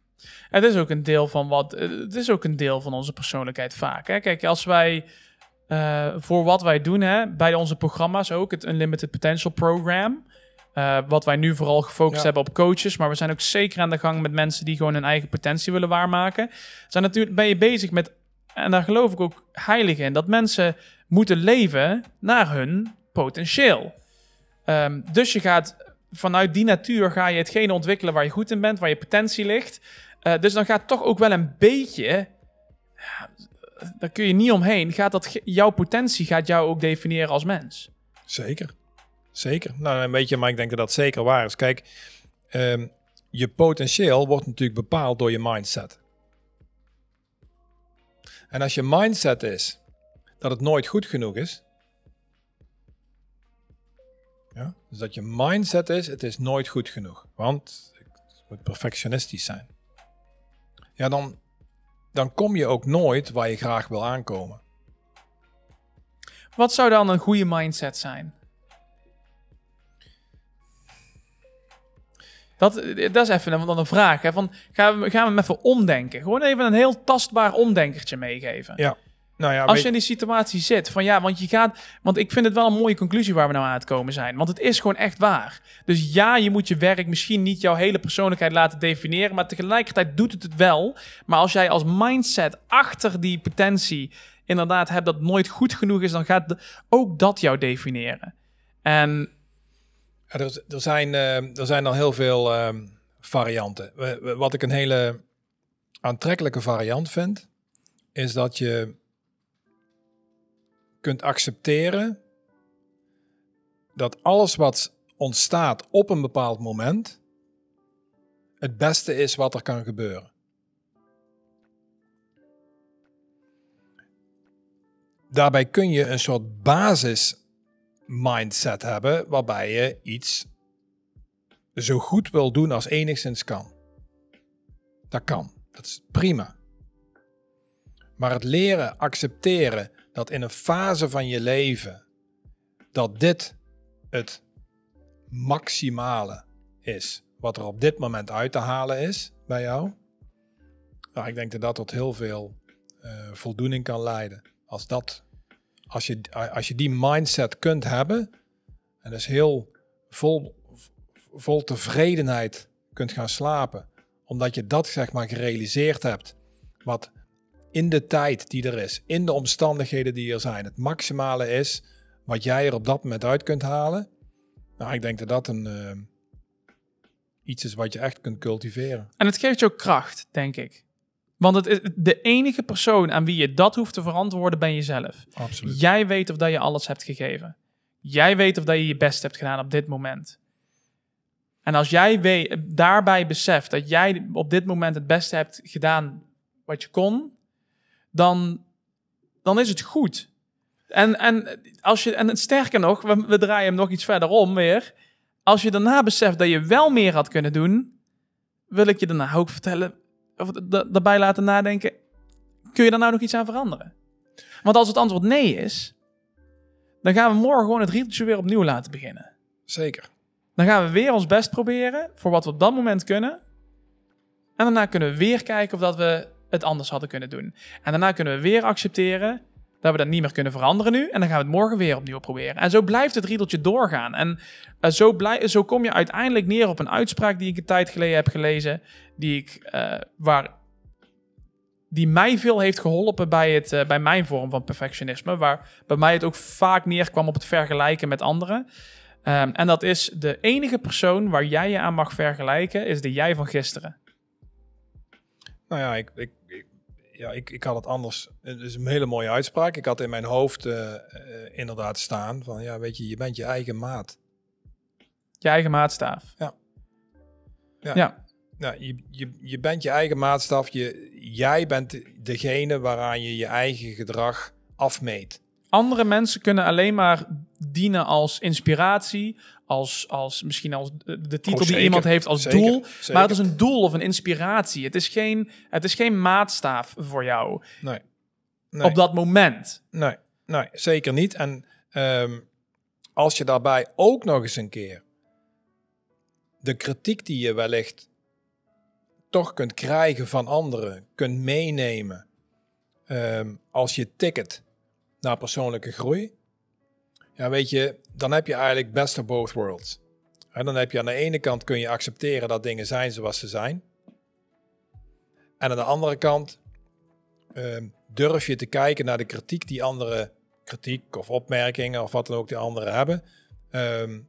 het is ook een deel van wat. eh, Het is ook een deel van onze persoonlijkheid vaak. Hè? Kijk, als wij eh, voor wat wij doen, hè, bij onze programma's ook, het Unlimited Potential Program. eh, wat wij nu vooral gefocust Ja. hebben op coaches, maar we zijn ook zeker aan de gang met mensen die gewoon hun eigen potentie willen waarmaken. Zijn natuurlijk, ben je bezig met, en daar geloof ik ook heilig in, dat mensen moeten leven naar hun potentieel. Ehm, dus je gaat vanuit die natuur ga je hetgene ontwikkelen waar je goed in bent, waar je potentie ligt. Eh, dus dan gaat toch ook wel een beetje, daar kun je niet omheen, gaat dat, jouw potentie gaat jou ook definiëren als mens. Zeker. Zeker. Nou, een beetje, maar ik denk dat dat zeker waar is. Kijk, ehm, je potentieel wordt natuurlijk bepaald door je mindset. En als je mindset is dat het nooit goed genoeg is, ja, dus dat je mindset is, het is nooit goed genoeg, want het moet perfectionistisch zijn. Ja, dan, dan kom je ook nooit waar je graag wil aankomen. Wat zou dan een goede mindset zijn? Dat, dat is even een, dan een vraag. Hè? Van, gaan, we, gaan we hem even omdenken? Gewoon even een heel tastbaar omdenkertje meegeven. Ja. Nou ja, Als je in die situatie zit, van ja, want je gaat, want ik vind het wel een mooie conclusie waar we nou aan het komen zijn, want het is gewoon echt waar. Dus ja, je moet je werk misschien niet jouw hele persoonlijkheid laten definiëren, maar tegelijkertijd doet het het wel. Maar als jij als mindset achter die potentie inderdaad hebt dat nooit goed genoeg is, dan gaat de- ook dat jou definiëren. En Er, er, zijn, eh, er zijn al heel veel ehm, varianten. Wat ik een hele aantrekkelijke variant vind, is dat je kunt accepteren dat alles wat ontstaat op een bepaald moment het beste is wat er kan gebeuren. Daarbij kun je een soort basis mindset hebben waarbij je iets zo goed wil doen als enigszins kan. Dat kan. Dat is prima. Maar het leren accepteren dat in een fase van je leven dat dit het maximale is wat er op dit moment uit te halen is bij jou. Nou, ik denk dat dat tot heel veel eh, voldoening kan leiden. Als dat als je, als je die mindset kunt hebben en dus heel vol, vol tevredenheid kunt gaan slapen, omdat je dat zeg maar gerealiseerd hebt, wat in de tijd die er is, in de omstandigheden die er zijn, het maximale is wat jij er op dat moment uit kunt halen. Nou, ik denk dat dat een eh, iets is wat je echt kunt cultiveren. En het geeft je ook kracht, denk ik. Want het is de enige persoon aan wie je dat hoeft te verantwoorden, ben jezelf. Absoluut. Jij weet of dat je alles hebt gegeven. Jij weet of dat je je best hebt gedaan op dit moment. En als jij weet, daarbij beseft dat jij op dit moment het beste hebt gedaan wat je kon, dan, dan is het goed. En, en, als je, en sterker nog, we, we draaien hem nog iets verder om weer. Als je daarna beseft dat je wel meer had kunnen doen, wil ik je daarna ook vertellen, of da- daarbij laten nadenken, kun je daar nou nog iets aan veranderen? Want als het antwoord nee is, dan gaan we morgen gewoon het riedeltje weer opnieuw laten beginnen. Zeker. Dan gaan we weer ons best proberen voor wat we op dat moment kunnen. En daarna kunnen we weer kijken of dat we het anders hadden kunnen doen. En daarna kunnen we weer accepteren dat we dat niet meer kunnen veranderen nu. En dan gaan we het morgen weer opnieuw proberen. En zo blijft het riedeltje doorgaan. En eh, zo, blij, zo kom je uiteindelijk neer op een uitspraak die ik een tijd geleden heb gelezen. Die, ik, eh, waar, die mij veel heeft geholpen bij, het, eh, bij mijn vorm van perfectionisme. Waar bij mij het ook vaak neerkwam op het vergelijken met anderen. Ehm, en dat is de enige persoon waar jij je aan mag vergelijken, is de jij van gisteren. Nou ja, ik, ja, ik, ik had het anders. Het is een hele mooie uitspraak. Ik had in mijn hoofd eh, eh, inderdaad staan van, ja, weet je, je bent je eigen maat. Je eigen maatstaaf. Ja. Ja. ja. Nou, je, je, je bent je eigen maatstaf. Je, jij bent degene waaraan je je eigen gedrag afmeet. Andere mensen kunnen alleen maar dienen als inspiratie, als, als misschien als de titel Oh, die iemand heeft als zeker, doel. zeker. Maar het is een doel of een inspiratie. Het is geen, het is geen maatstaaf voor jou Nee. Nee. op dat moment. Nee, nee, zeker niet. En ehm, als je daarbij ook nog eens een keer de kritiek die je wellicht toch kunt krijgen van anderen, kunt meenemen ehm, als je ticket naar persoonlijke groei, ja, weet je, dan heb je eigenlijk best of both worlds. En dan heb je aan de ene kant kun je accepteren dat dingen zijn zoals ze zijn. En aan de andere kant ehm, durf je te kijken naar de kritiek die andere kritiek of opmerkingen of wat dan ook die anderen hebben, ehm,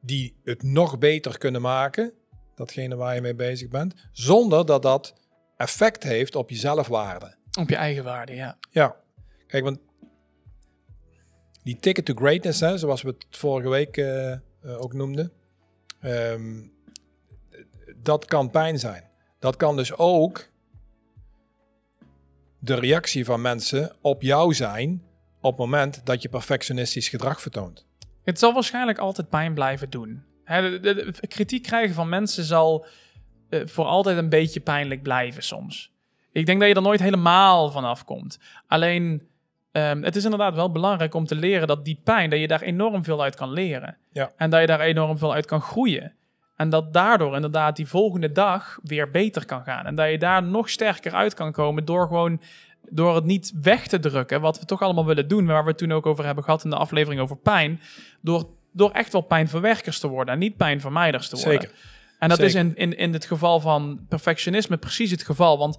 die het nog beter kunnen maken, datgene waar je mee bezig bent, zonder dat dat effect heeft op je zelfwaarde. Op je eigen waarde, ja. Ja, kijk, want die ticket to greatness, hè, zoals we het vorige week eh, eh, ook noemden, ehm, dat kan pijn zijn. Dat kan dus ook de reactie van mensen op jou zijn op het moment dat je perfectionistisch gedrag vertoont. Het zal waarschijnlijk altijd pijn blijven doen. De kritiek krijgen van mensen zal eh, voor altijd een beetje pijnlijk blijven soms. Ik denk dat je er nooit helemaal van afkomt. Alleen, ehm, het is inderdaad wel belangrijk om te leren dat die pijn, dat je daar enorm veel uit kan leren. Ja. En dat je daar enorm veel uit kan groeien. En dat daardoor inderdaad die volgende dag weer beter kan gaan. En dat je daar nog sterker uit kan komen door gewoon door het niet weg te drukken, wat we toch allemaal willen doen, waar we het toen ook over hebben gehad in de aflevering over pijn, door, door echt wel pijnverwerkers te worden en niet pijnvermijders te worden. Zeker. En dat Zeker. is in, in, in het geval van perfectionisme precies het geval. Want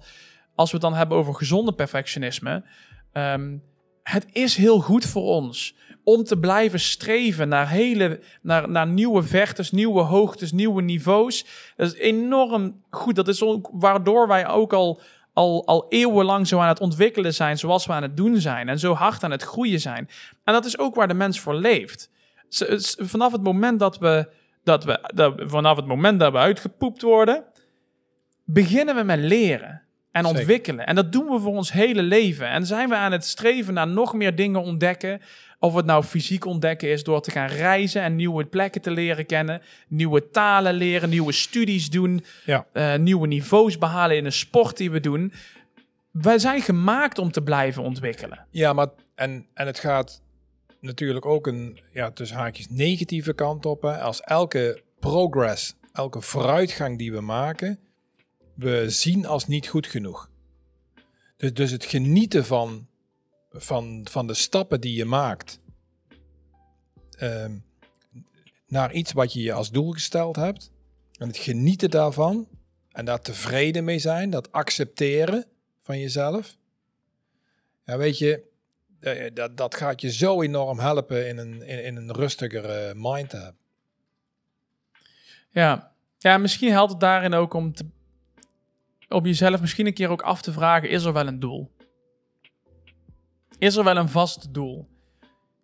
als we het dan hebben over gezonde perfectionisme, ehm, het is heel goed voor ons om te blijven streven naar, hele, naar, naar nieuwe vertes, nieuwe hoogtes, nieuwe niveaus. Dat is enorm goed. Dat is ook waardoor wij ook al, al, al eeuwenlang zo aan het ontwikkelen zijn zoals we aan het doen zijn. En zo hard aan het groeien zijn. En dat is ook waar de mens voor leeft. Vanaf het moment dat we, dat we, dat vanaf het moment dat we uitgepoept worden, beginnen we met leren en Zeker. ontwikkelen. En dat doen we voor ons hele leven. En zijn we aan het streven naar nog meer dingen ontdekken. Of het nou fysiek ontdekken is door te gaan reizen en nieuwe plekken te leren kennen, nieuwe talen leren, nieuwe studies doen, Ja. eh, nieuwe niveaus behalen in een sport die we doen. Wij zijn gemaakt om te blijven ontwikkelen. Ja, maar en, en het gaat natuurlijk ook een, ja, tussen haakjes, negatieve kant op. Hè. Als elke progress, elke vooruitgang die we maken, we zien als niet goed genoeg. Dus, dus het genieten van, van, van de stappen die je maakt ehm, naar iets wat je je als doel gesteld hebt. En het genieten daarvan en daar tevreden mee zijn, dat accepteren van jezelf. Ja, weet je, eh, dat, dat gaat je zo enorm helpen in een, in, in een rustigere mind te hebben. Ja. ja, misschien helpt het daarin ook om, te, om jezelf misschien een keer ook af te vragen: is er wel een doel? Is er wel een vast doel?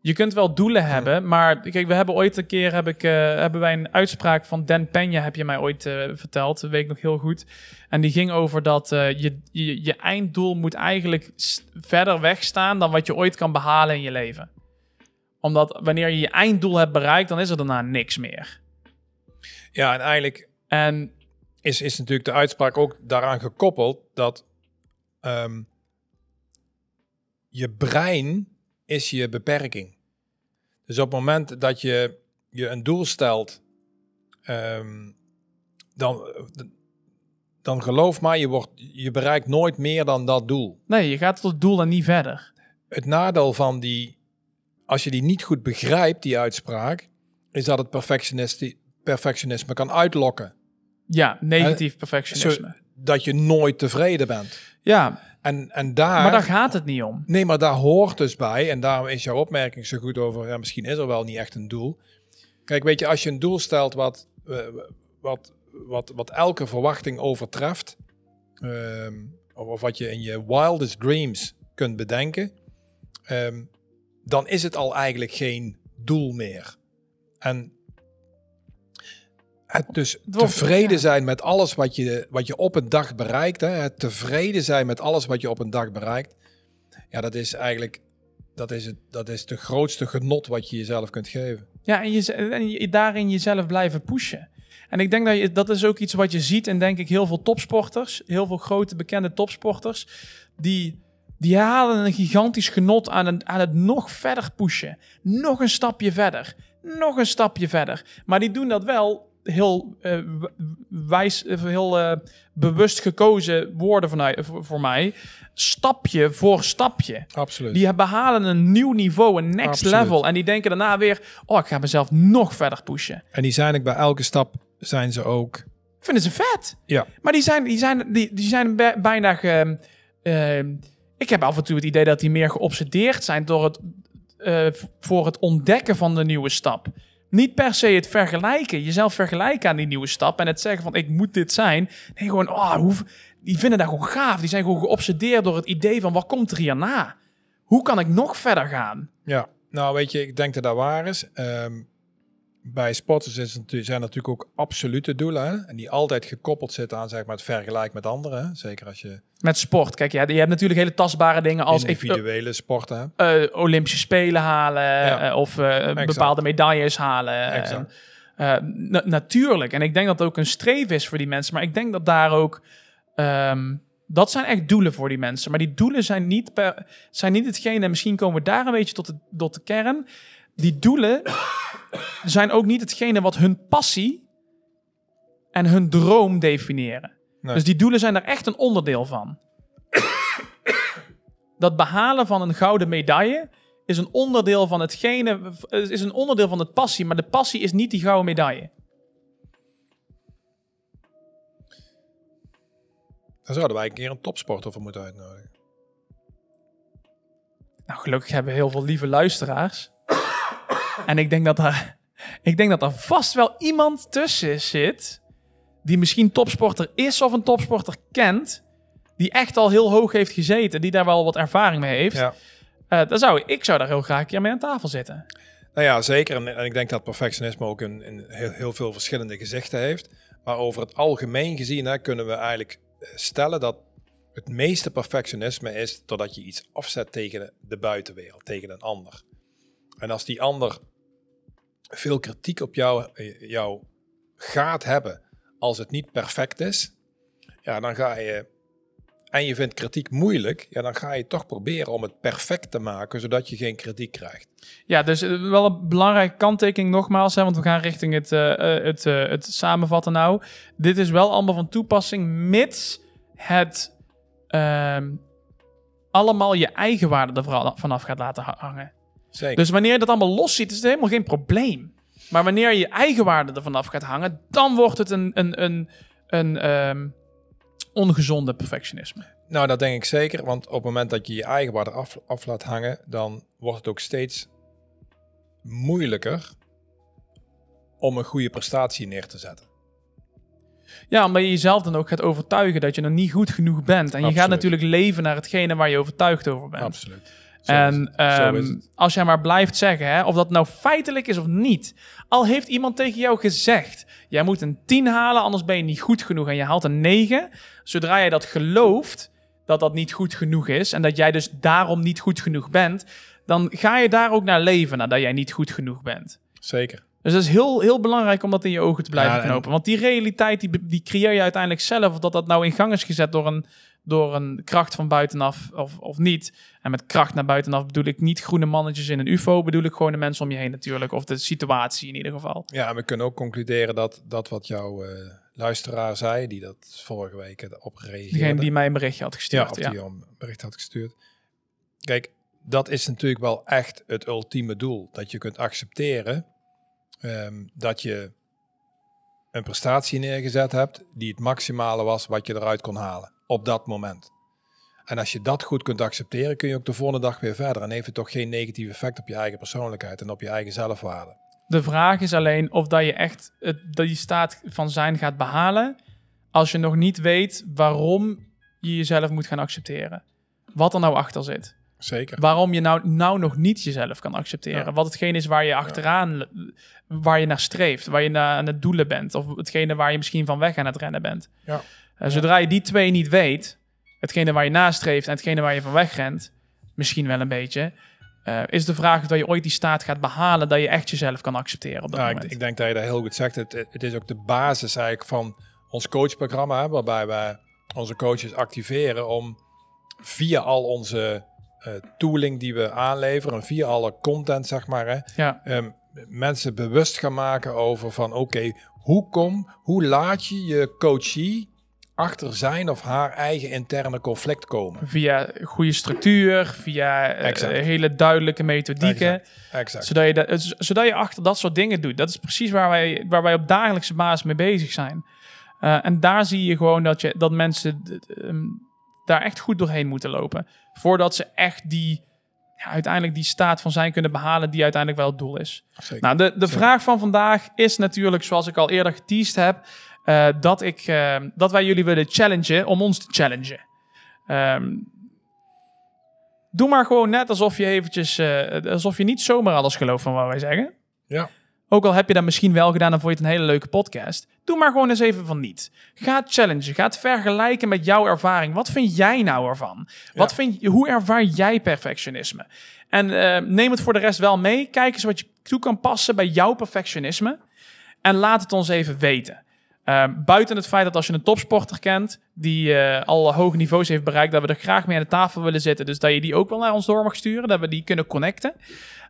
Je kunt wel doelen hebben, maar kijk, we hebben ooit een keer heb ik, eh, hebben wij een uitspraak van Dan Peña, heb je mij ooit eh, verteld, dat weet ik nog heel goed. En die ging over dat eh, je, je, je einddoel moet eigenlijk verder wegstaan dan wat je ooit kan behalen in je leven. Omdat wanneer je je einddoel hebt bereikt, dan is er daarna niks meer. Ja, en eigenlijk En is, is natuurlijk de uitspraak ook daaraan gekoppeld dat ehm, je brein is je beperking. Dus op het moment dat je je een doel stelt, ehm, dan, dan geloof maar, je, wordt, je bereikt nooit meer dan dat doel. Nee, je gaat tot het doel en niet verder. Het nadeel van die, als je die niet goed begrijpt, die uitspraak, is dat het perfectionisme, perfectionisme kan uitlokken. Ja, negatief Zo, perfectionisme. dat je nooit tevreden bent. Ja, En, en daar, maar daar gaat het niet om. nee, maar daar hoort dus bij, en daarom is jouw opmerking zo goed over, ja, misschien is er wel niet echt een doel. Kijk, weet je, als je een doel stelt wat, eh, wat, wat, wat elke verwachting overtreft, ehm, of, of wat je in je wildest dreams kunt bedenken, ehm, dan is het al eigenlijk geen doel meer. En het dus tevreden zijn met alles wat je, wat je op een dag bereikt, hè, het tevreden zijn met alles wat je op een dag bereikt, ja, dat is eigenlijk dat is het, dat is de grootste genot wat je jezelf kunt geven. Ja, en, je, en je, daarin jezelf blijven pushen. En ik denk dat je, dat is ook iets wat je ziet en denk ik heel veel topsporters, heel veel grote bekende topsporters, die, die halen een gigantisch genot aan, een, aan het nog verder pushen. Nog een stapje verder. Nog een stapje verder. Maar die doen dat wel heel eh, wijs, eh, heel eh, bewust gekozen woorden van, voor, voor mij. Stapje voor stapje. Absoluut. Die behalen een nieuw niveau, een next Absoluut. level. En die denken daarna weer, oh, ik ga mezelf nog verder pushen. En die zijn ook bij elke stap zijn ze ook. Vinden ze vet. Ja. Maar die zijn, die zijn, die, die zijn bij- bijna... Ge, ehm, ik heb af en toe het idee dat die meer geobsedeerd zijn door het, eh, voor het ontdekken van de nieuwe stap. Niet per se het vergelijken, jezelf vergelijken aan die nieuwe stap en het zeggen van ik moet dit zijn. Nee, gewoon, oh, hoe, die vinden dat gewoon gaaf. Die zijn gewoon geobsedeerd door het idee van wat komt er hierna? Hoe kan ik nog verder gaan? Ja, nou weet je, ik denk dat dat waar is. Ehm, bij sporters is het, natuurlijk- zijn natuurlijk ook absolute doelen. Hè? En die altijd gekoppeld zitten aan zeg maar, het vergelijk met anderen. Hè? Zeker als je Met sport. Kijk, ja, je hebt natuurlijk hele tastbare dingen als individuele sporten eh, Olympische Spelen halen Ja. eh, of eh, bepaalde medailles halen. na- natuurlijk. En ik denk dat het ook een streef is voor die mensen. Maar ik denk dat daar ook. ehm, dat zijn echt doelen voor die mensen. Maar die doelen zijn niet, per, zijn niet hetgene. En misschien komen we daar een beetje tot de, tot de kern. Die doelen zijn ook niet hetgene wat hun passie en hun droom definiëren. Nee. Dus die doelen zijn er echt een onderdeel van. Dat behalen van een gouden medaille is een onderdeel van hetgene, is een onderdeel van het passie, maar de passie is niet die gouden medaille. Daar zouden wij een keer een topsporter voor moeten uitnodigen. Nou, gelukkig hebben we heel veel lieve luisteraars. En ik denk dat er, ik denk dat er vast wel iemand tussen zit die misschien topsporter is of een topsporter kent, die echt al heel hoog heeft gezeten, die daar wel wat ervaring mee heeft. Ja. Eh, dan zou, ik zou daar heel graag een keer mee aan tafel zitten. Nou ja, zeker. En, en ik denk dat perfectionisme ook een, een heel, heel veel verschillende gezichten heeft. Maar over het algemeen gezien hè, kunnen we eigenlijk eh, stellen dat het meeste perfectionisme is doordat je iets afzet tegen de buitenwereld, tegen een ander. En als die ander veel kritiek op jou, eh, jou gaat hebben als het niet perfect is, ja, dan ga je. En je vindt kritiek moeilijk, ja, dan ga je toch proberen om het perfect te maken, zodat je geen kritiek krijgt. Ja, dus eh, wel een belangrijke kanttekening nogmaals, want we gaan richting het, eh, het, het samenvatten nou. Dit is wel allemaal van toepassing, mits het ehm, allemaal je eigen waarde er vanaf gaat laten ha- hangen. Zeker. Dus wanneer je dat allemaal los ziet, is het helemaal geen probleem. Maar wanneer je je eigen waarde er vanaf gaat hangen, dan wordt het een, een, een, een ehm, ongezonde perfectionisme. Nou, dat denk ik zeker. Want op het moment dat je je eigen waarde af, af laat hangen, dan wordt het ook steeds moeilijker om een goede prestatie neer te zetten. Ja, omdat je jezelf dan ook gaat overtuigen dat je nog niet goed genoeg bent. En je gaat natuurlijk leven naar hetgene waar je overtuigd over bent. Absoluut. En ehm, als jij maar blijft zeggen, hè, of dat nou feitelijk is of niet. Al heeft iemand tegen jou gezegd, jij moet een 10 halen, anders ben je niet goed genoeg. En je haalt een 9. Zodra je dat gelooft, dat dat niet goed genoeg is. En dat jij dus daarom niet goed genoeg bent. Dan ga je daar ook naar leven, nadat jij niet goed genoeg bent. Zeker. Dus dat is heel, heel belangrijk om dat in je ogen te blijven Ja, en- knopen. Want die realiteit, die, die creëer je uiteindelijk zelf. Of dat dat nou in gang is gezet door een, door een kracht van buitenaf of, of niet. En met kracht naar buitenaf bedoel ik niet groene mannetjes in een ufo. Bedoel ik gewoon de mensen om je heen natuurlijk. Of de situatie in ieder geval. Ja, en we kunnen ook concluderen dat dat wat jouw eh, luisteraar zei, die dat vorige week op reageerde. Degene die mij een berichtje had ja, gestuurd. of Ja, die een bericht had gestuurd. Kijk, dat is natuurlijk wel echt het ultieme doel. Dat je kunt accepteren ehm, dat je een prestatie neergezet hebt die het maximale was wat je eruit kon halen op dat moment. En als je dat goed kunt accepteren, kun je ook de volgende dag weer verder. En heeft het toch geen negatief effect op je eigen persoonlijkheid en op je eigen zelfwaarde. De vraag is alleen of dat je echt het, die staat van zijn gaat behalen. Als je nog niet weet waarom je jezelf moet gaan accepteren. Wat er nou achter zit. Zeker. Waarom je nou, nou nog niet jezelf kan accepteren. Ja. Wat hetgeen is waar je achteraan, waar je naar streeft, waar je naar aan het doelen bent. Of hetgene waar je misschien van weg aan het rennen bent. Ja. Eh, zodra je die twee niet weet, hetgene waar je nastreeft en hetgene waar je van weg rent, misschien wel een beetje, eh, is de vraag of dat je ooit die staat gaat behalen dat je echt jezelf kan accepteren op dat Nou, ik, moment. ik denk dat je dat heel goed zegt. Het, het is ook de basis eigenlijk van ons coachprogramma, waarbij wij onze coaches activeren om via al onze eh, tooling die we aanleveren en via alle content, zeg maar, hè, ja, ehm, mensen bewust gaan maken over van oké, hoe kom, hoe laat je je coachie achter zijn of haar eigen interne conflict komen? via goede structuur, via eh, Exact. hele duidelijke methodieken. Exact. Exact. Zodat je, dat, zodat je achter dat soort dingen doet. Dat is precies waar wij, waar wij op dagelijkse basis mee bezig zijn. Eh, en daar zie je gewoon dat, je, dat mensen ehm, daar echt goed doorheen moeten lopen. Voordat ze echt die, ja, uiteindelijk die staat van zijn kunnen behalen die uiteindelijk wel het doel is. Zeker. Nou, de, de Zeker. vraag van vandaag is natuurlijk, zoals ik al eerder geteased heb, eh, dat, ik, eh, dat wij jullie willen challengen om ons te challengen. Ehm, doe maar gewoon net alsof je eventjes, eh, alsof je niet zomaar alles gelooft van wat wij zeggen. Ja. Ook al heb je dat misschien wel gedaan en vond je het een hele leuke podcast. Doe maar gewoon eens even van niet. Ga het challengen. Ga het vergelijken met jouw ervaring. Wat vind jij nou ervan? Wat Ja. vind je, hoe ervaar jij perfectionisme? En eh, neem het voor de rest wel mee. Kijk eens wat je toe kan passen bij jouw perfectionisme. En laat het ons even weten. Eh, buiten het feit dat als je een topsporter kent die eh, al hoge niveaus heeft bereikt, dat we er graag mee aan de tafel willen zitten. Dus dat je die ook wel naar ons door mag sturen, dat we die kunnen connecten.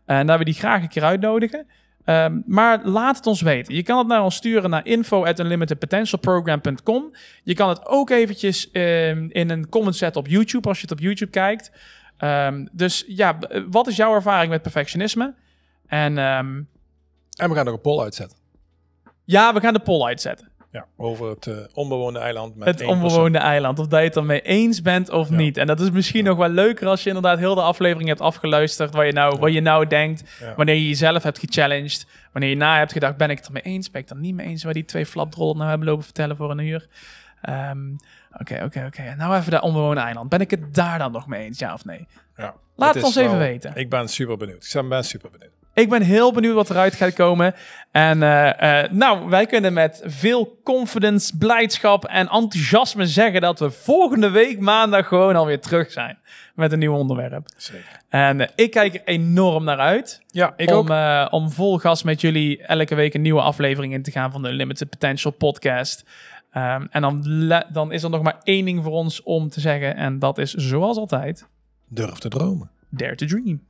En dat we die graag een keer uitnodigen. Ehm, maar laat het ons weten. Je kan het naar ons sturen naar info@unlimitedpotentialprogram.com. Je kan het ook eventjes ehm, in een comment zetten op YouTube als je het op YouTube kijkt. Ehm, dus ja, wat is jouw ervaring met perfectionisme? En ehm, En we gaan nog een poll uitzetten. ja, we gaan de poll uitzetten. Ja, over het eh, onbewoonde eiland met het persoon. onbewoonde eiland. Of dat je het ermee eens bent of Ja. niet. En dat is misschien nog wel leuker als je inderdaad heel de aflevering hebt afgeluisterd. Wat je nou, wat je nou denkt. Wanneer je jezelf hebt gechallenged. Wanneer je na hebt gedacht, ben ik het ermee eens? Ben ik het er niet mee eens? Waar die twee flapdrollen nou hebben lopen vertellen voor een uur. Ehm, Oké, oké, oké. Nou even dat onbewoonde eiland. Ben ik het daar dan nog mee eens? Ja of nee? Ja, Laat het ons even weten. Ik ben super benieuwd. Ik ben super benieuwd. Ik ben heel benieuwd wat eruit gaat komen. En eh, eh, nou, wij kunnen met veel confidence, blijdschap en enthousiasme zeggen dat we volgende week maandag gewoon alweer terug zijn met een nieuw onderwerp. Zeker. En eh, ik kijk er enorm naar uit Ja, ik om, ook. om vol gas met jullie elke week een nieuwe aflevering in te gaan van de Limited Potential podcast. Ehm, en dan, dan is er nog maar één ding voor ons om te zeggen en dat is zoals altijd, Durf te dromen. dare to dream.